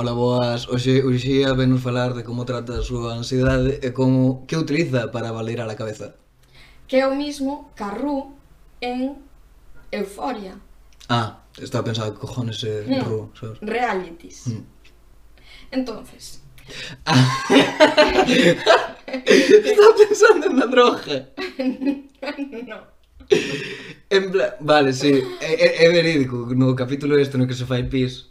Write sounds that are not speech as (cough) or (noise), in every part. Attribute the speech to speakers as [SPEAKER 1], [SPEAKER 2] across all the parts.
[SPEAKER 1] Ola, boas. Hoxe, Uxía venos falar de como trata a súa ansiedade e como que utiliza para valer a la cabeza.
[SPEAKER 2] Que é o mismo Carrú en Euforia.
[SPEAKER 1] Ah, estaba pensando que cojones é
[SPEAKER 2] hmm.
[SPEAKER 1] no, Ru, sabes?
[SPEAKER 2] Realities.
[SPEAKER 1] Mm.
[SPEAKER 2] Entonces. (laughs)
[SPEAKER 1] Estaba pensando en na droga. (laughs)
[SPEAKER 2] no.
[SPEAKER 1] En plan, vale, sí, é, é verídico no capítulo este no que se fai pis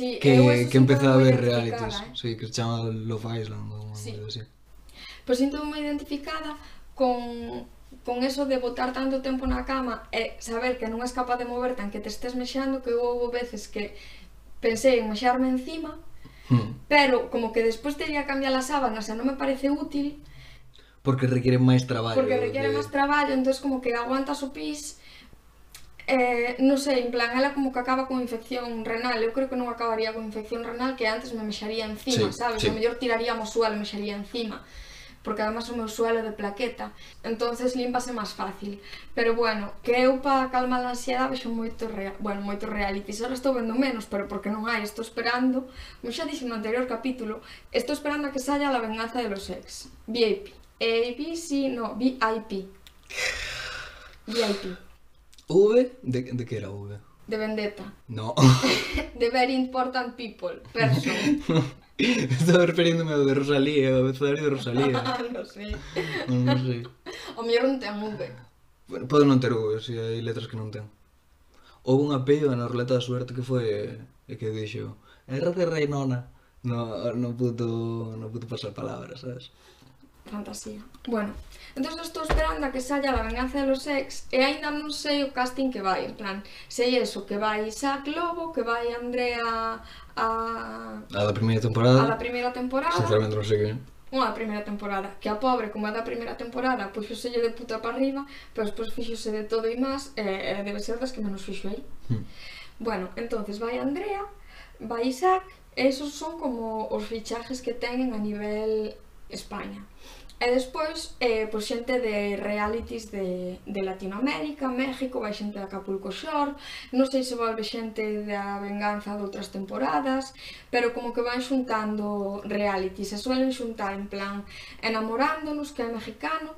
[SPEAKER 2] Sí,
[SPEAKER 1] que, que empeza a ver realities,
[SPEAKER 2] eh?
[SPEAKER 1] sí, que se chama Love Island ou
[SPEAKER 2] sí.
[SPEAKER 1] algo así.
[SPEAKER 2] Pois sinto moi identificada con con eso de botar tanto tempo na cama e saber que non és capaz de moverte en que te estés mexando, que houve veces que pensei en mexarme encima,
[SPEAKER 1] hmm.
[SPEAKER 2] pero como que despois teria que cambiar as sábanas e non me parece útil,
[SPEAKER 1] porque requiere máis traballo.
[SPEAKER 2] Porque requiere
[SPEAKER 1] de...
[SPEAKER 2] máis traballo, entonces como que aguantas o pis, eh, non sei, en plan, ela como que acaba con infección renal, eu creo que non acabaría con infección renal que antes me mexaría encima,
[SPEAKER 1] sí,
[SPEAKER 2] sabes?
[SPEAKER 1] Sí.
[SPEAKER 2] O mellor tiraríamos suelo, mexaría encima porque además o meu suelo é de plaqueta. Entonces límpase máis fácil. Pero bueno, que eu para calmar a ansiedade vexo moito, rea bueno, moito reality. Só estou vendo menos, pero porque non hai estou esperando, como xa dixen no anterior capítulo estou esperando a que saia la venganza de los ex, VIP ABC, no, VIP VIP
[SPEAKER 1] V de, de que era V?
[SPEAKER 2] De vendetta.
[SPEAKER 1] No. (laughs)
[SPEAKER 2] de very important people, person. (laughs)
[SPEAKER 1] Estaba referiéndome ao de Rosalía, ao abecedario de Rosalía.
[SPEAKER 2] non sei.
[SPEAKER 1] Non, non sei.
[SPEAKER 2] O mellor non ten V.
[SPEAKER 1] Bueno, pode non ter V, se hai letras que non ten. Houve unha apellido na ruleta da suerte que foi e eh, que dixo R de Reinona. No, no puto, no puto pasar palabras, sabes?
[SPEAKER 2] Fantasía. Bueno, entón estou esperando a que saia La venganza de los ex e aínda non sei o casting que vai, en plan, sei eso, que vai Isaac Lobo, que vai Andrea a...
[SPEAKER 1] A da primeira temporada.
[SPEAKER 2] A da primeira temporada.
[SPEAKER 1] Sinceramente non sei que
[SPEAKER 2] unha primeira temporada, que a pobre, como é da primeira temporada, pois puxoselle de puta para arriba, pero despois fixose de todo e máis, e, e debe ser das que menos fixo aí.
[SPEAKER 1] Mm.
[SPEAKER 2] Bueno, entonces vai Andrea, vai Isaac, e esos son como os fichajes que teñen a nivel España. E despois, eh, pois xente de realities de, de Latinoamérica, México, vai xente de Acapulco Shore, non sei se volve xente da venganza de outras temporadas, pero como que van xuntando realities, se suelen xuntar en plan enamorándonos, que é mexicano,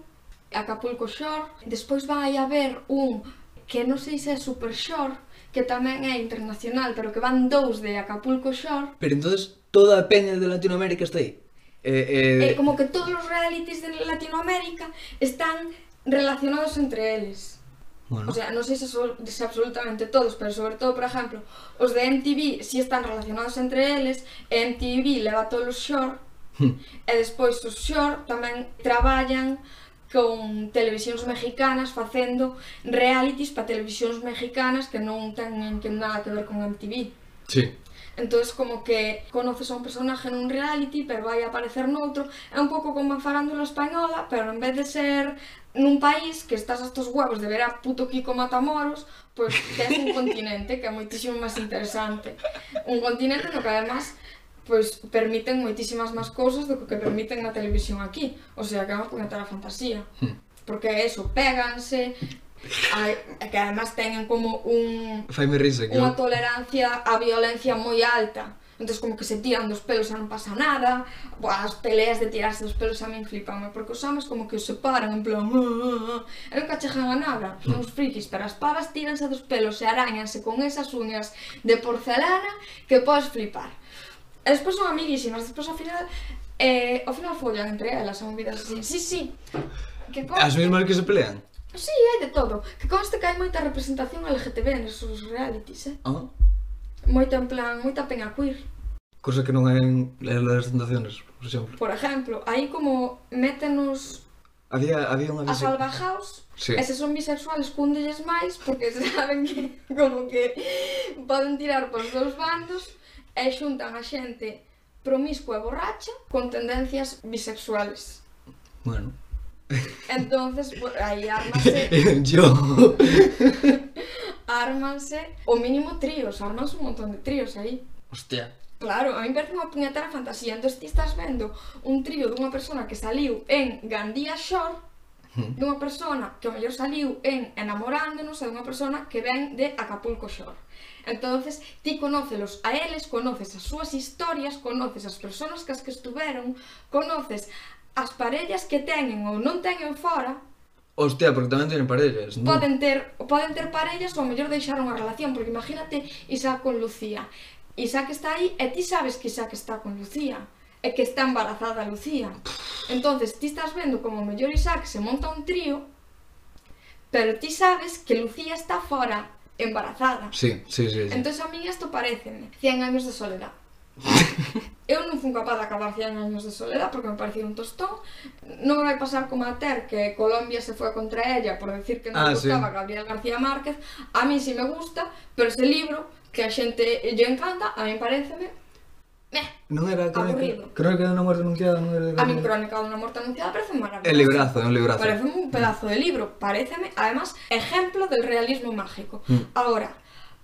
[SPEAKER 2] Acapulco Shore, despois vai haber un que non sei se é Super Shore, que tamén é internacional, pero que van dous de Acapulco Shore.
[SPEAKER 1] Pero entonces toda a peña de Latinoamérica está aí? Eh, eh...
[SPEAKER 2] eh, como que todos os realities de Latinoamérica están relacionados entre eles.
[SPEAKER 1] Bueno.
[SPEAKER 2] O sea, non sei se, son se absolutamente todos, pero sobre todo, por exemplo, os de MTV si están relacionados entre eles, MTV leva todos os short,
[SPEAKER 1] hmm.
[SPEAKER 2] e despois os short tamén traballan con televisións mexicanas facendo realities para televisións mexicanas que non teñen que nada que ver con MTV.
[SPEAKER 1] Sí.
[SPEAKER 2] Entonces como que conoces a un personaje nun reality, pero vai a aparecer noutro. É un pouco como a farándula española, pero en vez de ser nun país que estás a estos huevos de ver a puto Kiko Matamoros, pois pues, tens un continente que é moitísimo máis interesante. Un continente no que además pois pues, permiten moitísimas máis cousas do que permiten na televisión aquí. O sea, que é unha puñetera fantasía.
[SPEAKER 1] Hmm.
[SPEAKER 2] Porque é eso, péganse, Ai, é que además teñen como un...
[SPEAKER 1] Faime risa, que
[SPEAKER 2] Unha tolerancia á violencia moi alta. Entón, como que se tiran dos pelos e non pasa nada. Buah, as peleas de tirarse dos pelos a min flipame, porque os homens como que os separan, en plan... Uh, uh, e nunca chegan a nada, son os frikis, pero as pavas tíranse dos pelos e arañanse con esas uñas de porcelana que podes flipar. E despois son amiguísimas, despois ao final... Eh, ao final follan entre elas, son vidas así. Sí, sí. Que
[SPEAKER 1] as mesmas que se pelean?
[SPEAKER 2] Si, hai de todo. Que consta que hai moita representación LGTB nos seus realities, eh?
[SPEAKER 1] Ah,
[SPEAKER 2] Moito en plan, moita pena queer.
[SPEAKER 1] cosa que non hai en las tentaciones, por exemplo.
[SPEAKER 2] Por exemplo, aí como métenos
[SPEAKER 1] Había, había unha
[SPEAKER 2] a
[SPEAKER 1] visi-
[SPEAKER 2] salvajaos,
[SPEAKER 1] Sí.
[SPEAKER 2] e se son bisexuales cúndelles máis, porque (laughs) saben que como que poden tirar pos dous bandos e xuntan a xente promiscua e borracha con tendencias bisexuales.
[SPEAKER 1] Bueno,
[SPEAKER 2] Entonces, pues, aí ármanse... (laughs)
[SPEAKER 1] Yo... (laughs)
[SPEAKER 2] ármanse o mínimo tríos, ármanse un montón de tríos aí.
[SPEAKER 1] Hostia.
[SPEAKER 2] Claro, a mí parece unha puñetera fantasía. Entón ti estás vendo un trío dunha persona que saliu en Gandía Shore, dunha persona que o mellor saliu en enamorándonos e dunha persona que ven de Acapulco Shore. Entonces, ti conócelos a eles, conoces as súas historias, conoces as persoas que as que estuveron, conoces as parellas que teñen ou non teñen fora
[SPEAKER 1] Hostia, porque tamén teñen parellas, non?
[SPEAKER 2] Poden ter, poden ter parellas ou mellor deixar unha relación, porque imagínate Isaac con Lucía. Isaac está aí e ti sabes que Isaac está con Lucía e que está embarazada Lucía. Entonces ti estás vendo como o mellor Isaac se monta un trío, pero ti sabes que Lucía está fora embarazada.
[SPEAKER 1] Sí, sí, sí. sí.
[SPEAKER 2] Entón a mí isto pareceme 100 anos de soledade. Eu non fun capaz de acabar 100 anos de soledad porque me parecía un tostón. Non vai pasar como a Ter que Colombia se foi contra ella por decir que non
[SPEAKER 1] ah,
[SPEAKER 2] gustaba
[SPEAKER 1] sí.
[SPEAKER 2] Gabriel García Márquez. A mí si sí me gusta, pero ese libro que a xente lle encanta, a mí pareceme meh,
[SPEAKER 1] non era
[SPEAKER 2] aburrido.
[SPEAKER 1] Crónica de unha morte anunciada, non era de
[SPEAKER 2] A
[SPEAKER 1] mí
[SPEAKER 2] Crónica de unha morte anunciada parece maravilloso.
[SPEAKER 1] É librazo, é un librazo.
[SPEAKER 2] Parece un pedazo de libro, pareceme, además, ejemplo del realismo mágico.
[SPEAKER 1] Mm.
[SPEAKER 2] Ahora,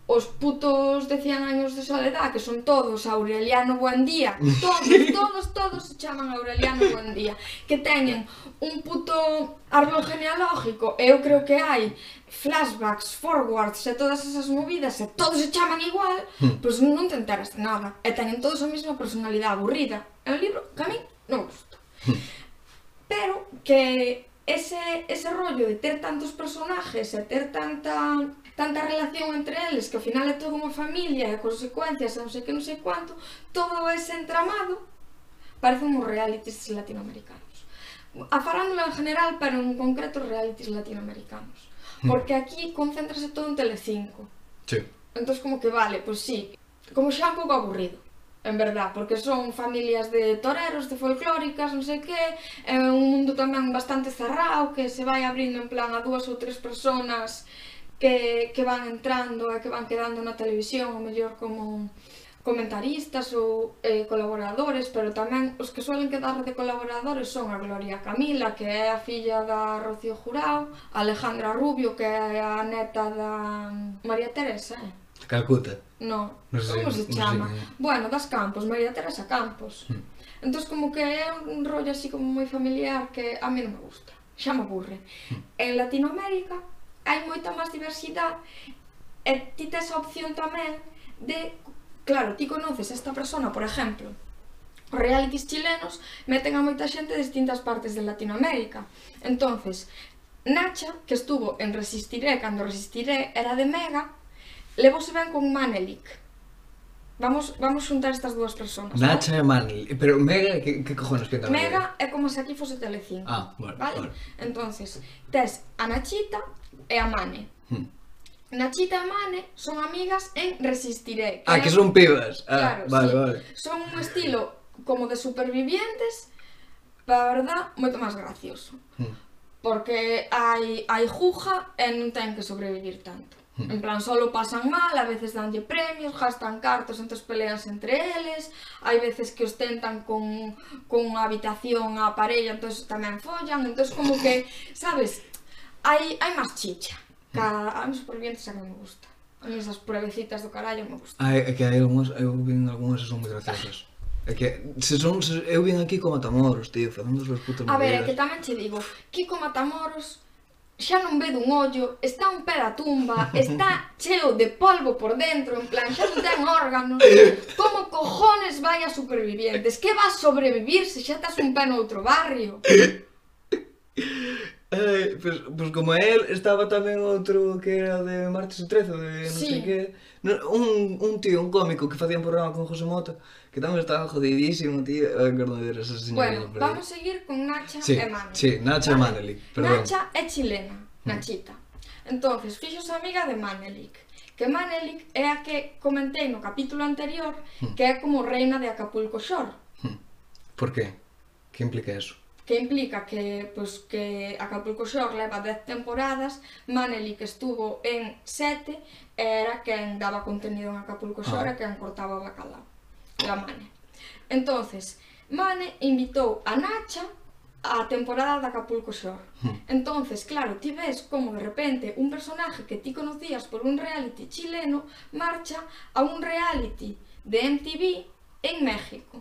[SPEAKER 2] os putos de 100 años de soledad, que son todos Aureliano Buendía, todos, todos, todos se chaman Aureliano Buendía, que teñen un puto árbol genealógico, eu creo que hai flashbacks, forwards e todas esas movidas, e todos se chaman igual, pois pues non te enteras de nada, e teñen todos a mesma personalidade aburrida. É un libro que a mí non gusta. Hmm. Pero que ese, ese rollo de ter tantos personajes e ter tanta tanta relación entre eles, que ao final é toda unha familia e consecuencias, non sei que, non sei cuánto, todo ese entramado parece un realities latinoamericanos. A farándula en general, pero en concreto realities latinoamericanos. Hmm. Porque aquí concéntrase todo en Telecinco.
[SPEAKER 1] Sí.
[SPEAKER 2] Entón, como que vale, pois pues sí, como xa un pouco aburrido en verdad, porque son familias de toreros, de folclóricas, non sei que, é un mundo tamén bastante cerrado que se vai abrindo en plan a dúas ou tres personas que, que van entrando e que van quedando na televisión, o mellor como comentaristas ou eh, colaboradores, pero tamén os que suelen quedar de colaboradores son a Gloria Camila, que é a filla da Rocío Jurao, Alejandra Rubio, que é a neta da María Teresa, eh?
[SPEAKER 1] Calcuta?
[SPEAKER 2] No,
[SPEAKER 1] non sei,
[SPEAKER 2] como se chama?
[SPEAKER 1] No sei,
[SPEAKER 2] bueno, das Campos, María Teresa Campos.
[SPEAKER 1] Hmm.
[SPEAKER 2] Entón, como que é un rollo así como moi familiar que a mí non me gusta, xa me aburre.
[SPEAKER 1] Hmm.
[SPEAKER 2] En Latinoamérica hai moita máis diversidade e ti tes a opción tamén de, claro, ti conoces esta persona, por exemplo, os realities chilenos meten a moita xente de distintas partes de Latinoamérica. Entonces, Nacha, que estuvo en Resistiré cando Resistiré era de Mega, levouse ben con Manelik. Vamos, vamos xuntar estas dúas persoas.
[SPEAKER 1] Nacha ¿no? e Manelik. Pero Mega, que, que cojones que?
[SPEAKER 2] Mega é como se aquí fose Telecinco.
[SPEAKER 1] Ah, bueno,
[SPEAKER 2] vale.
[SPEAKER 1] vale.
[SPEAKER 2] Entonces, tes a Nachita, e a Mane.
[SPEAKER 1] Hmm.
[SPEAKER 2] Nachita e Mane son amigas en Resistiré.
[SPEAKER 1] Que
[SPEAKER 2] eh, ah,
[SPEAKER 1] que son pibas. Ah,
[SPEAKER 2] claro,
[SPEAKER 1] vale,
[SPEAKER 2] sí.
[SPEAKER 1] vale.
[SPEAKER 2] Son un estilo como de supervivientes, pero a verdad, moito máis gracioso.
[SPEAKER 1] Hmm.
[SPEAKER 2] Porque hai, hai juja e non ten que sobrevivir tanto.
[SPEAKER 1] Hmm.
[SPEAKER 2] En plan, solo pasan mal, a veces danlle premios, gastan cartos, entonces peleas entre eles, hai veces que ostentan con, con unha habitación a parella, entón tamén follan, entón como que, sabes, hai, hai máis chicha. Cada, a mis supervivientes a que me gusta. A mí esas pruebecitas do carallo me gusta.
[SPEAKER 1] Ai, é que hai algúns, eu vin algúns son moi graciosas. É que se son, se, eu vin aquí con Matamoros, tío, facendo as putas
[SPEAKER 2] A ver, é que tamén che digo, Kiko Matamoros xa non ve dun ollo, está un pé da tumba, está cheo de polvo por dentro, en plan, xa non ten órganos. Como cojones vai a supervivientes? Que vas sobrevivir se xa estás un pé noutro barrio?
[SPEAKER 1] Eh, pues como él, estaba tamén outro que era de Martes o 13, de non
[SPEAKER 2] sí.
[SPEAKER 1] sei que... No, Un, un tío, un cómico que facía un programa con José Mota, que tamén estaba jodidísimo, tío, ah, a engordadera esa señora.
[SPEAKER 2] Bueno, vamos a seguir con Nacha
[SPEAKER 1] sí,
[SPEAKER 2] e Maneli.
[SPEAKER 1] Sí, Nacha vale. e Maneli, perdón.
[SPEAKER 2] Nacha é chilena, Nachita. Entonces, fixos amiga de Manelik que Manelik é a que comentei no capítulo anterior
[SPEAKER 1] hmm.
[SPEAKER 2] que é como reina de Acapulco Shore. Hmm.
[SPEAKER 1] Por qué? Que implica eso?
[SPEAKER 2] que implica que, pois, que Acapulco Shore leva 10 temporadas, Maneli que estuvo en 7 era quen daba contenido en Acapulco Shore
[SPEAKER 1] ah.
[SPEAKER 2] e quen cortaba o bacalao, la Mane. Entonces, Mane invitou a Nacha a temporada de Acapulco Shore.
[SPEAKER 1] Hmm.
[SPEAKER 2] Entonces, claro, ti ves como de repente un personaje que ti conocías por un reality chileno marcha a un reality de MTV en México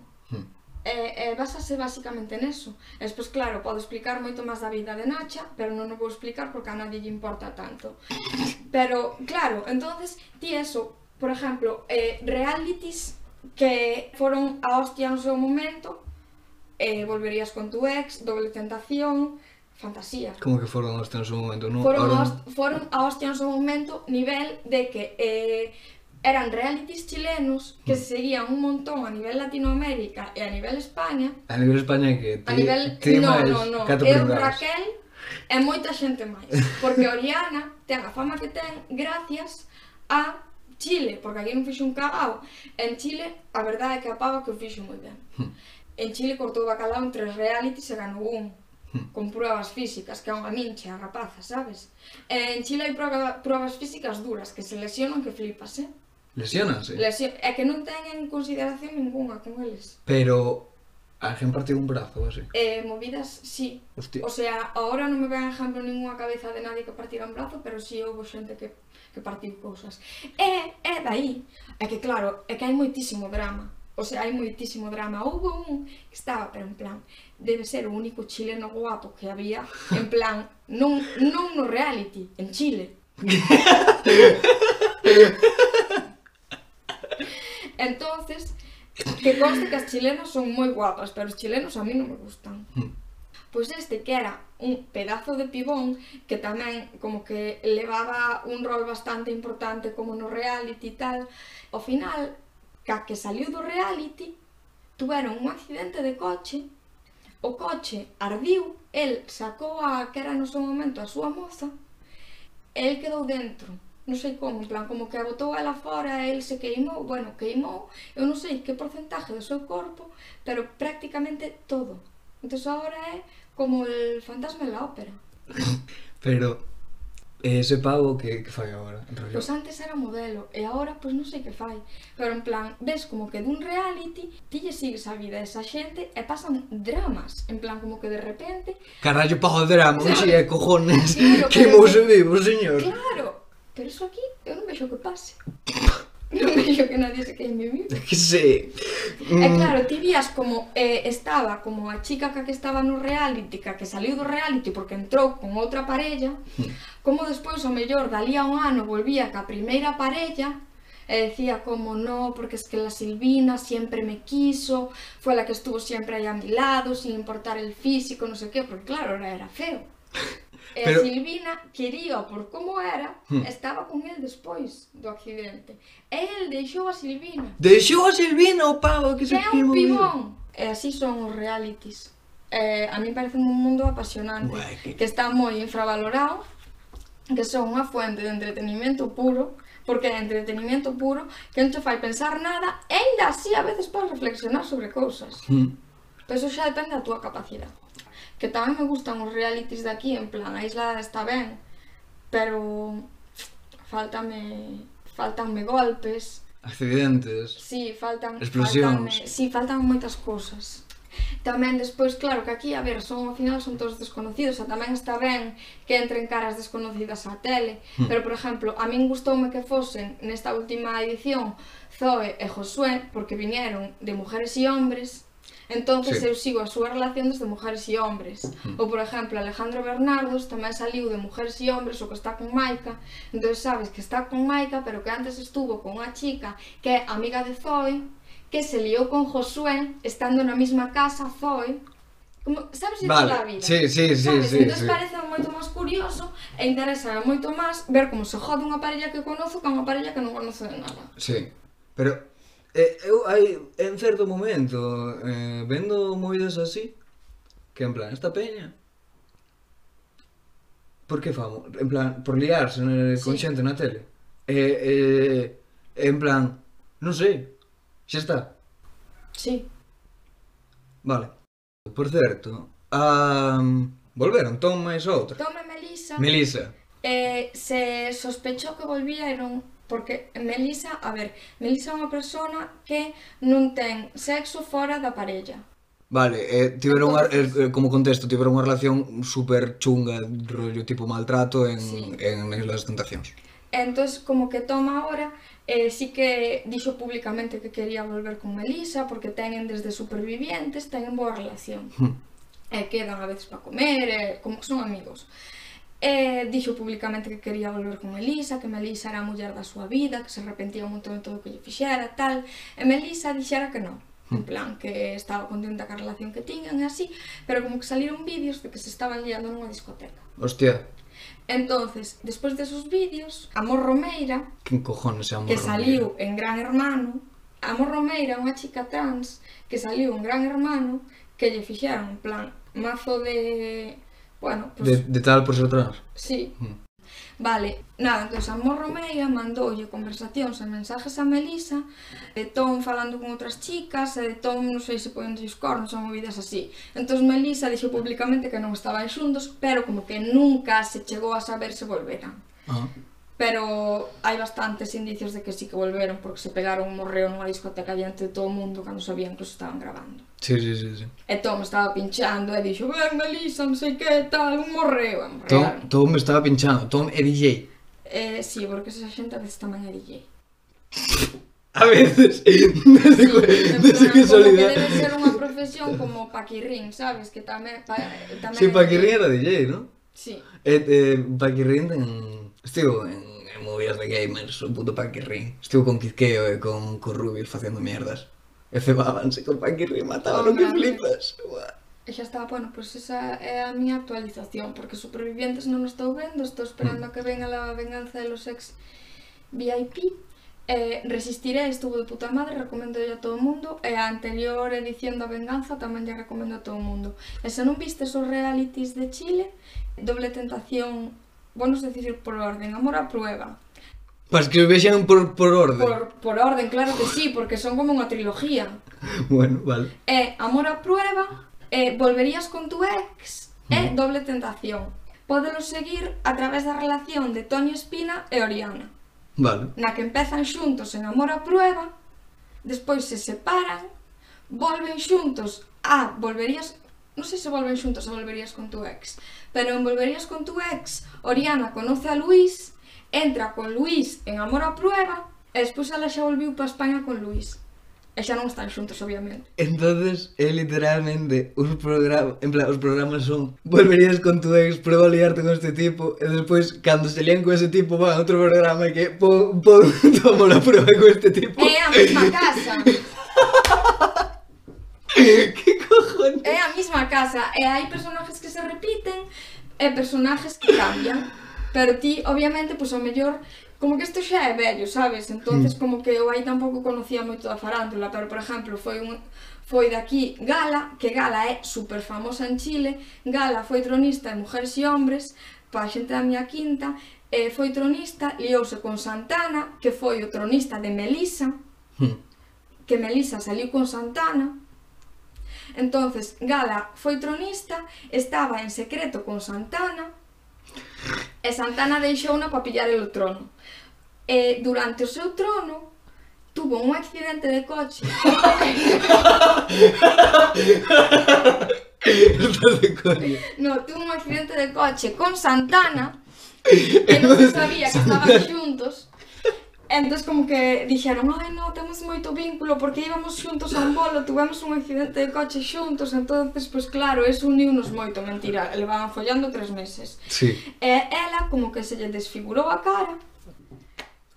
[SPEAKER 2] e, e basase basicamente neso. E despois, claro, podo explicar moito máis da vida de Nacha, pero non o vou explicar porque a nadie lle importa tanto. Pero, claro, entonces ti eso, por exemplo, eh, realities que foron a hostia no seu momento, eh, volverías con tu ex, doble tentación, fantasía.
[SPEAKER 1] Como que foron a hostia no seu momento, non?
[SPEAKER 2] Foron,
[SPEAKER 1] Ahora...
[SPEAKER 2] a hostia, foron a hostia no seu momento nivel de que eh, eran realities chilenos que se seguían un montón a nivel Latinoamérica e a nivel España.
[SPEAKER 1] A nivel España que
[SPEAKER 2] a nivel
[SPEAKER 1] ti
[SPEAKER 2] no, no, no, eu Raquel e moita xente máis, porque Oriana ten a fama que ten gracias a Chile, porque aquí non fixo un cagao. En Chile, a verdade é que a pava que o fixo moi ben. En Chile cortou bacalao en tres realities e ganou un con pruebas físicas, que é unha mincha a rapaza, sabes? En Chile hai pruebas físicas duras, que se lesionan que flipas, eh?
[SPEAKER 1] Lesiónanse.
[SPEAKER 2] Lesio... É que non teñen consideración ninguna con eles.
[SPEAKER 1] Pero alguén partiu un brazo así.
[SPEAKER 2] Eh, movidas, sí.
[SPEAKER 1] Hostia.
[SPEAKER 2] O sea, ahora non me ven ejemplo ninguna cabeza de nadie que partira un brazo, pero sí houve xente que, que partiu cousas. E, é dai, é que claro, é que hai moitísimo drama. O sea, hai moitísimo drama. Houve un que estaba, pero en plan, debe ser o único chileno guapo que había, en plan, non, non no reality, en Chile. (laughs) Entonces, que conste que as chilenas son moi guapas, pero os chilenos a mí non me gustan. Hmm. Pois este que era un pedazo de pibón que tamén como que levaba un rol bastante importante como no reality e tal, ao final, ca que saliu do reality, tuveron un accidente de coche, o coche ardiu, el sacou a que era no seu momento a súa moza, el quedou dentro non sei como, en plan, como que a botou ela fora, el se queimou, bueno, queimou, eu non sei que porcentaje do seu corpo, pero prácticamente todo. Entón agora é como el fantasma en la ópera. (laughs)
[SPEAKER 1] pero eh, ese pavo que, que fai agora? Rollo?
[SPEAKER 2] Pois antes era modelo e agora pois non sei que fai Pero en plan, ves como que dun reality Ti lle sigues a vida a esa xente e pasan dramas En plan, como que de repente
[SPEAKER 1] Carallo pago drama, (laughs) un xe cojones
[SPEAKER 2] claro, (laughs)
[SPEAKER 1] Que mouse vivo, señor
[SPEAKER 2] Claro, pero eso aquí eu non vexo que pase. (laughs) Non vexo que nadie se queime vivo.
[SPEAKER 1] Que sei.
[SPEAKER 2] E
[SPEAKER 1] Mm,
[SPEAKER 2] claro, ti vías como eh, estaba como a chica ca que estaba no reality, que saliu do reality porque entrou con outra parella, como despois o mellor dalí a un ano volvía ca primeira parella e decía como no, porque es que la Silvina siempre me quiso, fue la que estuvo siempre ahí a mi lado, sin importar el físico, no sé qué, porque claro, era feo. (laughs) E
[SPEAKER 1] Pero...
[SPEAKER 2] Silvina quería, por como era,
[SPEAKER 1] hmm.
[SPEAKER 2] estaba con el despois do accidente. E el deixou a Silvina.
[SPEAKER 1] Deixou a Silvina o pavo que se
[SPEAKER 2] É un pibón. E así son os realities. Eh, a mí parece un mundo apasionante,
[SPEAKER 1] Uai, que...
[SPEAKER 2] que está moi infravalorado, que son unha fuente de entretenimento puro, porque é entretenimento puro que non te fai pensar nada e ainda así a veces podes reflexionar sobre cousas.
[SPEAKER 1] Mm.
[SPEAKER 2] Pero eso xa depende da túa capacidade que tamén me gustan os realities de aquí, en plan, a isla está ben, pero faltame faltanme golpes,
[SPEAKER 1] accidentes.
[SPEAKER 2] Sí, faltan
[SPEAKER 1] explosións.
[SPEAKER 2] Faltanme, sí, faltan moitas cousas. Tamén despois, claro, que aquí, a ver, son ao final son todos desconocidos, a tamén está ben que entren caras desconocidas á tele,
[SPEAKER 1] mm.
[SPEAKER 2] pero por exemplo, a min gustoume que fosen nesta última edición Zoe e Josué, porque viñeron de mujeres e hombres, Entonces
[SPEAKER 1] sí.
[SPEAKER 2] eu sigo a súa relación desde Mujeres e Hombres.
[SPEAKER 1] Mm.
[SPEAKER 2] Ou, por exemplo, Alejandro Bernardos tamén saliu de Mujeres e Hombres, o que está con Maica. entonces sabes que está con Maica, pero que antes estuvo con unha chica que é amiga de Zoe, que se liou con Josué, estando na mesma casa Zoe, Como, sabes
[SPEAKER 1] vale.
[SPEAKER 2] la vida?
[SPEAKER 1] Sí, sí, sí,
[SPEAKER 2] sabes?
[SPEAKER 1] sí.
[SPEAKER 2] Entón
[SPEAKER 1] sí.
[SPEAKER 2] parece moito máis curioso e interesa moito máis ver como se jode unha parella que conozo que unha parella que non conozo de nada.
[SPEAKER 1] Sí, pero eh, eu hai en certo momento eh, vendo movidas así que en plan esta peña por que famo? En plan, por liarse eh,
[SPEAKER 2] sí.
[SPEAKER 1] con xente na tele. Eh, eh, en plan, non sei, xa está.
[SPEAKER 2] Sí.
[SPEAKER 1] Vale. Por certo, a... volveron Tom máis outra.
[SPEAKER 2] Tom e Melisa.
[SPEAKER 1] Melisa.
[SPEAKER 2] Eh, se sospechou que volvía e non porque Melisa, a ver, Melisa é unha persona que non ten sexo fora da parella.
[SPEAKER 1] Vale, eh, tiveron unha,
[SPEAKER 2] eh,
[SPEAKER 1] eh como contexto, tiveron unha relación super chunga, rollo tipo maltrato en,
[SPEAKER 2] sí.
[SPEAKER 1] en, en las tentacións.
[SPEAKER 2] Entón, como que toma ahora, eh, sí que dixo públicamente que quería volver con Melisa, porque teñen desde supervivientes, teñen boa relación.
[SPEAKER 1] Hmm.
[SPEAKER 2] Eh, quedan a veces para comer, eh, como que son amigos. E dixo públicamente que quería volver con Melisa, que Melisa era a muller da súa vida, que se arrepentía un montón de todo o que lle fixera, tal. E Melisa dixera que non. En hmm. plan, que estaba contenta ca relación que tiñan e así, pero como que saliron vídeos de que se estaban liando nunha discoteca.
[SPEAKER 1] Hostia.
[SPEAKER 2] Entonces, despois desos vídeos, Amor Romeira...
[SPEAKER 1] Que cojones é Amor
[SPEAKER 2] Que saliu Romeira? en Gran Hermano, Amor Romeira é unha chica trans que saliu en Gran Hermano que lle fixeron, en plan, mazo de Bueno, pues...
[SPEAKER 1] de, de tal por ser trans.
[SPEAKER 2] Sí.
[SPEAKER 1] Mm.
[SPEAKER 2] Vale, nada, entón Amor Romeia mandoulle conversacións e mensajes a Melisa de Tom falando con outras chicas e de Tom, non sei se poñendo os cornos ou movidas así. Entón Melisa dixo públicamente que non estaban xuntos, pero como que nunca se chegou a saber se volveran.
[SPEAKER 1] Ah
[SPEAKER 2] pero hai bastantes indicios de que sí que volveron porque se pegaron un morreo nunha discoteca diante de todo o mundo cando sabían que os estaban grabando.
[SPEAKER 1] Sí, sí, sí, sí.
[SPEAKER 2] E Tom estaba pinchando e dixo, ven Melissa, non sei que tal, un morreo. E
[SPEAKER 1] Tom, Tom estaba pinchando, Tom é DJ.
[SPEAKER 2] Eh, sí, porque esa xente a veces tamén é DJ.
[SPEAKER 1] A veces, (laughs) desde,
[SPEAKER 2] sí,
[SPEAKER 1] desde que solidar.
[SPEAKER 2] Como que debe ser unha profesión como Paquirrín, sabes? Que tamén... Pa, tamén
[SPEAKER 1] sí, Paquirrín era DJ, non?
[SPEAKER 2] Sí.
[SPEAKER 1] Eh, eh, Paquirrín ten Estivo en, en movidas de gamers, o puto Paquirrín. Estivo con Kizkeo e con, con Rubius facendo mierdas. E cebábanse con Paquirrín, mataban
[SPEAKER 2] o
[SPEAKER 1] que flipas. Uah.
[SPEAKER 2] E xa está, bueno, pois pues esa é a miña actualización, porque Supervivientes non estou vendo, estou esperando mm. a que venga a venganza de los ex VIP. Eh, resistiré, estuvo de puta madre, recomendo a todo o mundo. E a anterior edición da venganza tamén lle recomendo a todo o mundo. E se non vistes os realities de Chile, Doble Tentación vonos decir por orden, amor a prueba.
[SPEAKER 1] Para que os vexan por, por orden.
[SPEAKER 2] Por, por orden, claro que sí, porque son como unha trilogía. (laughs)
[SPEAKER 1] Bueno, vale.
[SPEAKER 2] É Amor a prueba, é Volverías con tu ex, eh, Doble tentación. Pódelo seguir a través da relación de Toño Espina e Oriana.
[SPEAKER 1] Vale.
[SPEAKER 2] Na que empezan xuntos en Amor a prueba, despois se separan, volven xuntos a Volverías non sei se volven xuntos ou volverías con tu ex, pero envolverías con tu ex, Oriana conoce a Luis, entra con Luis en Amor a Prueba, e despois ela xa volviu para España con Luis. E xa non están xuntos, obviamente.
[SPEAKER 1] Entonces, é literalmente os programas, en plan, os programas son Volverías con tu ex, prueba a liarte con este tipo, e despois, cando se lían con ese tipo, van a outro programa que pon, pon, (laughs) tomo la prueba con este tipo.
[SPEAKER 2] É a mesma casa. (laughs) (laughs)
[SPEAKER 1] que cojones?
[SPEAKER 2] É a mesma casa eh, e hai personaxes que se repiten eh, e personaxes que cambian. Pero ti, obviamente, pois pues, ao mellor como que isto xa é vello, sabes? Entonces mm. como que eu aí tampouco conocía moito da farándula, pero por exemplo, foi un foi daqui Gala, que Gala é super famosa en Chile, Gala foi tronista de Mujeres e Hombres, pa xente da miña quinta, eh, e foi tronista, liouse con Santana, que foi o tronista de Melisa,
[SPEAKER 1] mm.
[SPEAKER 2] que Melisa saliu con Santana, Entonces, Gala foi tronista, estaba en secreto con Santana, e Santana deixouna para pillar el trono. E durante o seu trono, tuvo un accidente de coche. (laughs) no, tuvo un accidente de coche con Santana, que non se sabía que estaban (laughs) xuntos. Entonces como que dixeron, ai no, temos moito vínculo porque íbamos xuntos a un bolo, tivemos un accidente de coche xuntos, entonces pois pues, claro, eso uniunos moito, mentira, levaban follando tres meses.
[SPEAKER 1] Sí.
[SPEAKER 2] E ela como que se lle desfigurou a cara,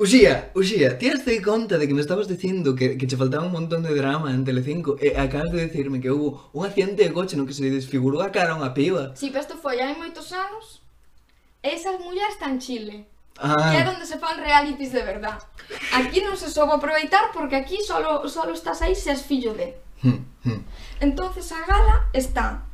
[SPEAKER 1] Uxía, Uxía, ti has de conta de que me estabas dicindo que, que che faltaba un montón de drama en Telecinco e acabas de decirme que hubo un accidente de coche no que se lle desfigurou a cara a unha piba.
[SPEAKER 2] Si, sí, pero isto foi hai moitos anos. Esas mullas está en Chile. Ah. Que é onde se fan realities de verdad. Aquí non se soubo aproveitar porque aquí solo, solo estás aí se és fillo de.
[SPEAKER 1] Hmm, hmm.
[SPEAKER 2] entonces a gala está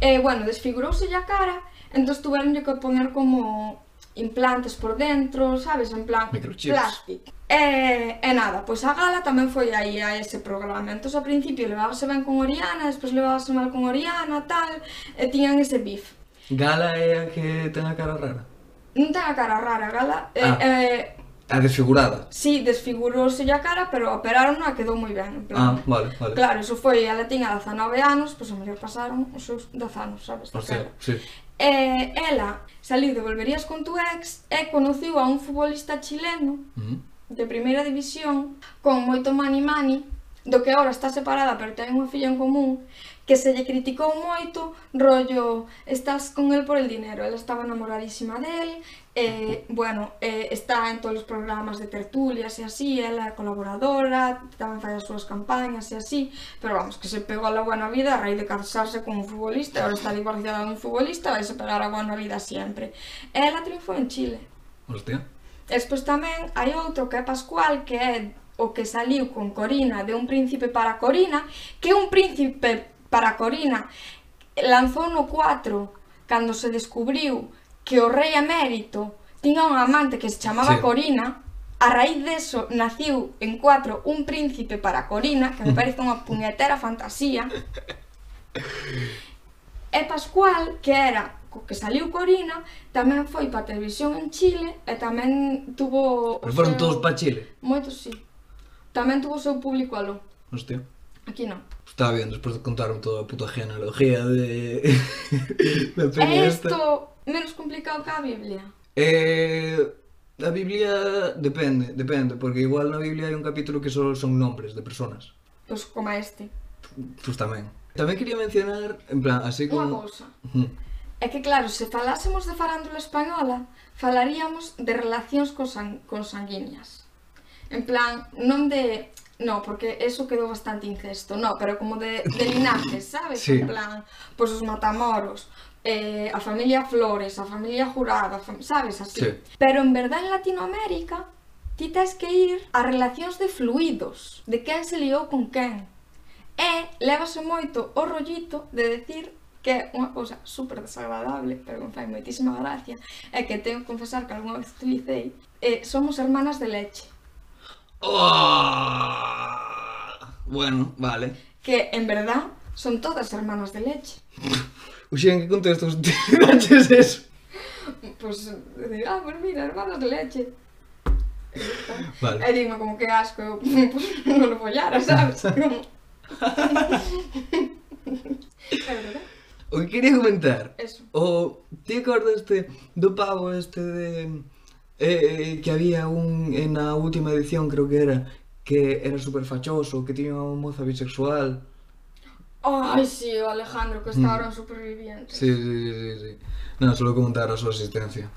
[SPEAKER 2] eh, bueno, desfigurouse a cara entón tuveronlle que poner como implantes por dentro, sabes, en plan plástico. E, e nada, pois a gala tamén foi aí a ese programa. Entón, ao principio levábase ben con Oriana, despois levábase mal con Oriana, tal, e tiñan ese bif.
[SPEAKER 1] Gala é a que ten a cara rara?
[SPEAKER 2] non ten a cara rara gala, eh,
[SPEAKER 1] ah.
[SPEAKER 2] eh,
[SPEAKER 1] A desfigurada?
[SPEAKER 2] Sí, desfigurouse a cara, pero operaron e quedou moi ben. En plan.
[SPEAKER 1] Ah, vale, vale.
[SPEAKER 2] Claro, iso foi, ela tiña 19 anos, pois pues, a mellor pasaron os seus 10 anos, sabes?
[SPEAKER 1] Por
[SPEAKER 2] sea,
[SPEAKER 1] sí.
[SPEAKER 2] E ela saliu de Volverías con tu ex e conociu a un futbolista chileno
[SPEAKER 1] uh -huh.
[SPEAKER 2] de primeira división con moito mani mani do que agora está separada pero ten unha filla en común que se lle criticou moito, rollo, estás con el por el dinero, ela estaba enamoradísima del, eh, bueno, eh, está en todos os programas de tertulias e así, ela é colaboradora, tamén fai as súas campañas e así, pero vamos, que se pegou a la buena vida a raíz de casarse con un futbolista, agora está divorciada un futbolista, vai se pegar a buena vida sempre. Ela triunfou en Chile.
[SPEAKER 1] Hostia.
[SPEAKER 2] Despois tamén hai outro que é Pascual, que é o que saliu con Corina de un príncipe para Corina, que un príncipe para Corina. Lanzou no 4 cando se descubriu que o rei emérito tiña un amante que se chamaba
[SPEAKER 1] sí.
[SPEAKER 2] Corina. A raíz deso naciu en 4 un príncipe para Corina, que me parece unha puñetera fantasía. E Pascual, que era co que saliu Corina, tamén foi para televisión en Chile e tamén tuvo...
[SPEAKER 1] Pero foron
[SPEAKER 2] seu...
[SPEAKER 1] todos para Chile?
[SPEAKER 2] Moitos, sí. Tamén tuvo o seu público aló.
[SPEAKER 1] Hostia.
[SPEAKER 2] Aquí non.
[SPEAKER 1] Está bien, despois de contarme toda a puta genealogía de... (laughs) da peña É
[SPEAKER 2] isto menos complicado que a Biblia?
[SPEAKER 1] Eh... A Biblia depende, depende, porque igual na Biblia hai un capítulo que só son nombres de personas.
[SPEAKER 2] Pois pues como este.
[SPEAKER 1] Pois pues tamén. Tamén quería mencionar, en plan, así como...
[SPEAKER 2] Unha
[SPEAKER 1] cousa.
[SPEAKER 2] É que claro, se falásemos de farándula española, falaríamos de relacións consan consanguíneas. En plan, non de No, porque eso quedou bastante incesto, no, pero como de, de linajes, sabes?
[SPEAKER 1] Sí.
[SPEAKER 2] En plan, pois pues, os matamoros, eh, a familia Flores, a familia Jurado, a fam... sabes? Así.
[SPEAKER 1] Sí.
[SPEAKER 2] Pero en verdad en Latinoamérica ti tens que ir a relacións de fluidos, de quen se liou con quen. E levase moito o rollito de decir que é unha cousa super desagradable, pero que me fai moitísima gracia, é que tengo que confesar que algunha vez utilicei, eh, somos hermanas de leche.
[SPEAKER 1] Oh. Bueno, vale.
[SPEAKER 2] Que en verdad son todas hermanas de leche.
[SPEAKER 1] Uxe, en que contexto (laughs) tiraches eso?
[SPEAKER 2] Pois, pues, de, ah, pues mira, hermanas de leche.
[SPEAKER 1] Vale.
[SPEAKER 2] Eh, e dime como que asco, eu (laughs) pues, non lo follara, sabes? (laughs) Como...
[SPEAKER 1] o que quería comentar?
[SPEAKER 2] Eso.
[SPEAKER 1] O, ti acordaste do pavo este de eh, que había un en a última edición creo que era que era super fachoso, que tiña unha moza bisexual.
[SPEAKER 2] Ai, sí, Alejandro, que está
[SPEAKER 1] Mm.
[SPEAKER 2] ahora en Supervivientes.
[SPEAKER 1] Sí, sí, sí, sí, sí. Non, solo comentar a súa asistencia.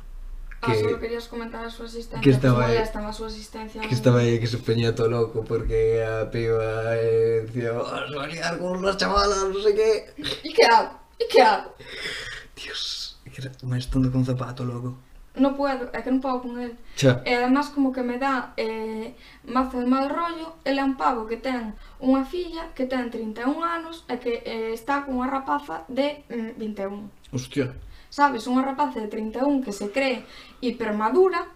[SPEAKER 2] Ah,
[SPEAKER 1] Que,
[SPEAKER 2] solo querías comentar a súa asistencia.
[SPEAKER 1] que estaba
[SPEAKER 2] pues
[SPEAKER 1] aí-
[SPEAKER 2] molesta a súa asistencia.
[SPEAKER 1] que estaba aí que se peñía todo loco porque a piba eh, decía, oh, se va a liar con unas chavalas, non sei que.
[SPEAKER 2] E que hago? E que hago?
[SPEAKER 1] Dios, que era máis tonto con zapato, loco.
[SPEAKER 2] no puedo, é que non podo con el.
[SPEAKER 1] Xa.
[SPEAKER 2] E además como que me dá eh, mazo de mal rollo, el é un pavo que ten unha filla que ten 31 anos e que eh, está con unha rapaza de mm, 21.
[SPEAKER 1] Hostia.
[SPEAKER 2] Sabes, unha rapaza de 31 que se cree hipermadura,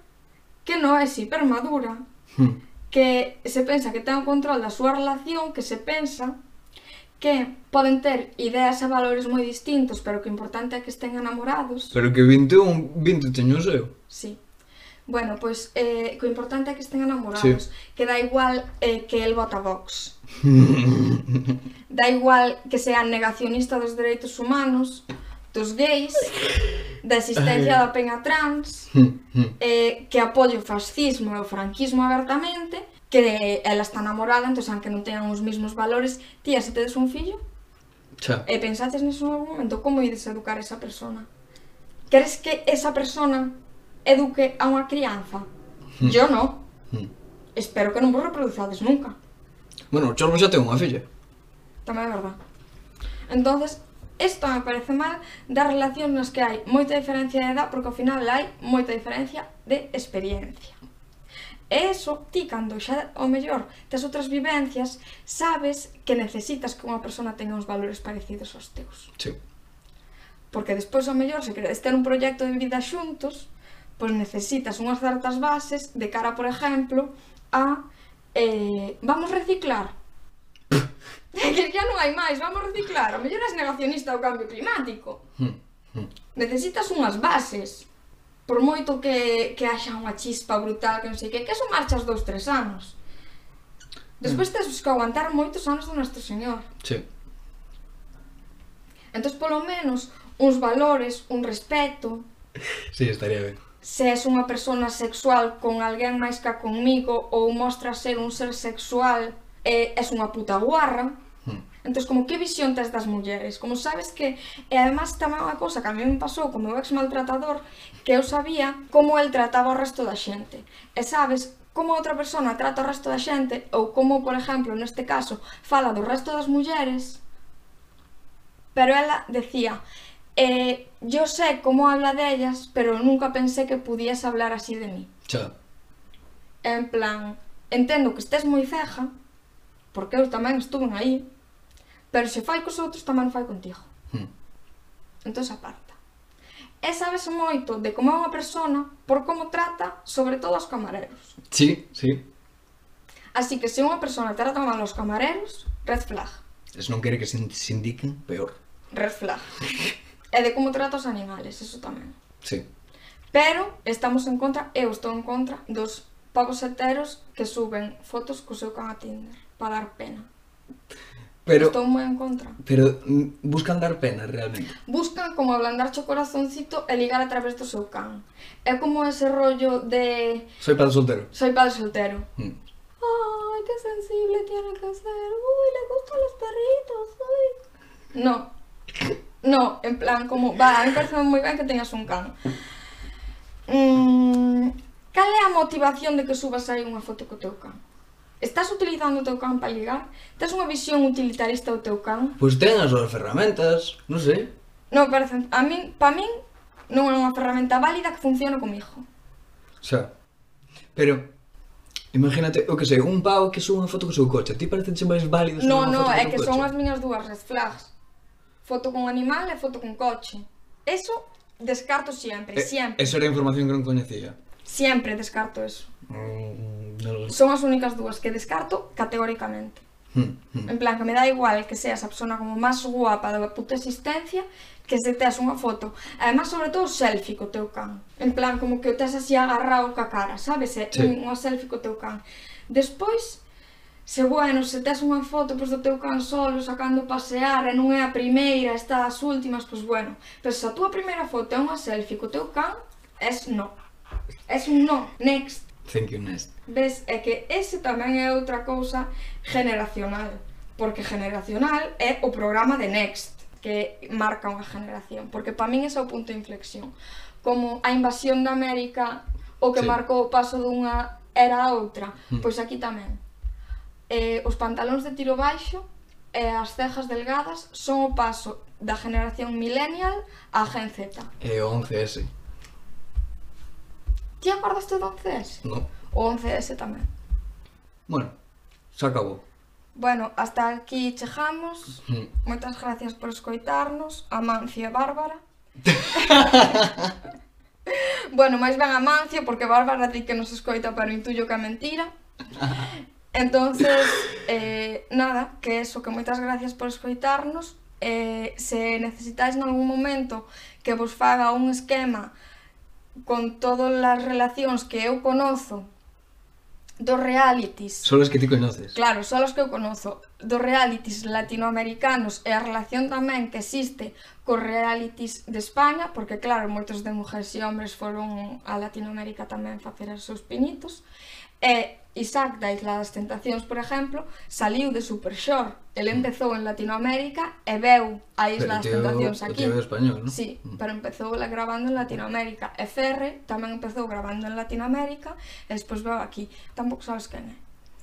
[SPEAKER 2] que non é hipermadura,
[SPEAKER 1] hmm.
[SPEAKER 2] que se pensa que ten o control da súa relación, que se pensa que poden ter ideas e valores moi distintos, pero que o importante é que estén enamorados.
[SPEAKER 1] Pero que 21, 20 teño eu.
[SPEAKER 2] Sí. Bueno, pois eh, que o importante é que estén enamorados, sí. que dá igual eh, que el vota Vox. (laughs) dá igual que sean negacionista dos dereitos humanos, dos gays, da existencia da pena trans, eh, que apoio o fascismo e o franquismo abertamente, que ela está namorada, entón, aunque non teñan os mesmos valores, tía, se tedes un fillo,
[SPEAKER 1] Xa.
[SPEAKER 2] e pensaches neso algún momento, como ides educar a esa persona? Queres que esa persona eduque a unha crianza? Mm. Yo no.
[SPEAKER 1] Mm.
[SPEAKER 2] Espero que non vos reproduzades nunca.
[SPEAKER 1] Bueno, o Chorbo xa ten unha filla.
[SPEAKER 2] Tamén é verdad. Entonces, isto me parece mal das relacións nas que hai moita diferencia de edad, porque ao final hai moita diferencia de experiencia. E eso ti, cando xa, o mellor, tes outras vivencias, sabes que necesitas que unha persona tenga uns valores parecidos aos teus.
[SPEAKER 1] Sí.
[SPEAKER 2] Porque despois, o mellor, se queredes ter un proxecto de vida xuntos, pois necesitas unhas certas bases de cara, por exemplo, a eh, vamos reciclar. (laughs) que xa non hai máis, vamos reciclar. O mellor és negacionista do cambio climático.
[SPEAKER 1] Hmm, hmm.
[SPEAKER 2] Necesitas unhas bases por moito que, que haxa unha chispa brutal, que non sei que, que son marchas dous, tres anos. Despois tes que aguantar moitos anos do Nuestro Señor.
[SPEAKER 1] Sí.
[SPEAKER 2] Entón, polo menos, uns valores, un respeto.
[SPEAKER 1] Sí, estaría ben.
[SPEAKER 2] Se és unha persona sexual con alguén máis que conmigo ou mostra ser un ser sexual, eh, é, és unha puta guarra. Entón, como, que visión tes das mulleres? Como sabes que, e además tamén unha cosa que a mí me pasou como meu ex maltratador, que eu sabía como el trataba o resto da xente. E eh, sabes como outra persona trata o resto da xente, ou como, por exemplo, neste caso, fala do resto das mulleres, pero ela decía, eh, yo sé cómo habla de ellas, pero nunca pensé que pudiese hablar así de mí.
[SPEAKER 1] Xa.
[SPEAKER 2] En plan, entendo que estés moi ceja, porque eu tamén estuve aí, Pero se fai cos outros, tamén fai contigo.
[SPEAKER 1] Hmm.
[SPEAKER 2] Entón aparta. E sabes moito de como é unha persona por como trata, sobre todo os camareros.
[SPEAKER 1] Sí, sí.
[SPEAKER 2] Así que se unha persona trata mal os camareros, red flag.
[SPEAKER 1] Es non quere que se indiquen, peor.
[SPEAKER 2] Red flag. (laughs) e de como trata os animales, eso tamén.
[SPEAKER 1] Sí.
[SPEAKER 2] Pero estamos en contra, eu estou en contra dos pavos heteros que suben fotos co seu can a Tinder para dar pena.
[SPEAKER 1] Pero,
[SPEAKER 2] Estou moi en contra.
[SPEAKER 1] Pero mm, buscan dar pena realmente.
[SPEAKER 2] Buscan como ablandarche o corazoncito e ligar a través do seu can. É como ese rollo de
[SPEAKER 1] Soy padre soltero.
[SPEAKER 2] Soy padre soltero.
[SPEAKER 1] Mm.
[SPEAKER 2] Ay, qué sensible tiene que ser. Uy, le gustan los perritos. Uy. No. No, en plan como, va, a mí parece moi ben que teñas un can. Mm, cal é a motivación de que subas aí unha foto co teu can? Estás utilizando o teu can para ligar? Tes unha visión utilitarista do teu can?
[SPEAKER 1] Pois ten as súas ferramentas, non sei.
[SPEAKER 2] Non, parece, a min, pa min non é unha ferramenta válida que funcione comigo.
[SPEAKER 1] Xa. Pero, imagínate, o que sei, un pavo que sube unha foto co seu coche, ti parece máis válido subir
[SPEAKER 2] non,
[SPEAKER 1] unha foto non, co
[SPEAKER 2] seu
[SPEAKER 1] coche?
[SPEAKER 2] Non,
[SPEAKER 1] non, é que
[SPEAKER 2] son as miñas dúas red flags. Foto con animal e foto con coche. Eso descarto sempre,
[SPEAKER 1] eh,
[SPEAKER 2] sempre.
[SPEAKER 1] Esa era a información que non coñecía.
[SPEAKER 2] Sempre descarto eso.
[SPEAKER 1] Mm,
[SPEAKER 2] Son as únicas dúas que descarto categóricamente.
[SPEAKER 1] Hmm, hmm.
[SPEAKER 2] En plan, que me dá igual que seas a persona como máis guapa da puta existencia que se teas unha foto. Además, sobre todo, selfie co teu can. En plan, como que o tes así agarrado ca cara, sabes? Eh?
[SPEAKER 1] Sí.
[SPEAKER 2] Unha selfie co teu can. Despois, se bueno, se tes unha foto pois, do teu can solo sacando pasear e non é a primeira, está as últimas, pois bueno. Pero se a túa primeira foto é unha selfie co teu can, es no. Es un no. Next.
[SPEAKER 1] Thank you, Nest.
[SPEAKER 2] Ves, é que ese tamén é outra cousa generacional, porque generacional é o programa de Next, que marca unha generación, porque para min ese é o punto de inflexión. Como a invasión da América, o que
[SPEAKER 1] sí.
[SPEAKER 2] marcou o paso dunha era a outra,
[SPEAKER 1] mm.
[SPEAKER 2] pois aquí tamén. Eh, os pantalóns de tiro baixo e as cejas delgadas son o paso da generación millennial á gen Z.
[SPEAKER 1] E 11S.
[SPEAKER 2] Ti acordaste do 11S?
[SPEAKER 1] No.
[SPEAKER 2] O 11S tamén.
[SPEAKER 1] Bueno, se acabou.
[SPEAKER 2] Bueno, hasta aquí chegamos.
[SPEAKER 1] Mm.
[SPEAKER 2] Moitas gracias por escoitarnos. Amancio e Bárbara. (laughs) bueno, máis ben Amancio, porque Bárbara di que nos escoita, pero intuyo que é mentira. (laughs) Entonces, eh, nada, que eso, que moitas gracias por escoitarnos. Eh, se necesitáis algún momento que vos faga un esquema con todas as relacións que eu conozo dos realities.
[SPEAKER 1] Son as que ti conoces.
[SPEAKER 2] Claro, son as que eu conozo. Dos realities latinoamericanos e a relación tamén que existe cos realities de España, porque claro, moitos de mujeres e hombres foron a Latinoamérica tamén facer os seus pinitos. E Isaac da Isla das Tentacións, por exemplo, saliu de Supershore. El mm. empezou en Latinoamérica e veu a Isla
[SPEAKER 1] pero das tío,
[SPEAKER 2] Tentacións aquí.
[SPEAKER 1] Pero español, non?
[SPEAKER 2] Sí,
[SPEAKER 1] mm.
[SPEAKER 2] pero empezou la grabando en Latinoamérica. E Ferre tamén empezou grabando en Latinoamérica e despois veu aquí. Tampouco sabes quen é.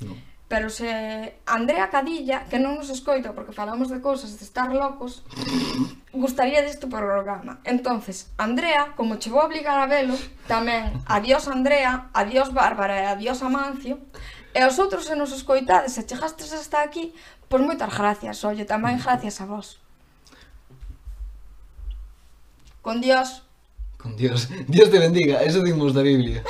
[SPEAKER 1] Non.
[SPEAKER 2] Pero se Andrea Cadilla, que non nos escoita porque falamos de cousas de estar locos, (laughs) gustaría deste programa. Entonces, Andrea, como chegou a obligar a velo, tamén adiós Andrea, adiós Bárbara e adiós Amancio, e os outros se nos escoitades e chegastes hasta aquí, pois moitas gracias, olle, tamén gracias a vos. Con Dios.
[SPEAKER 1] Con Dios. Dios te bendiga, eso dimos da Biblia.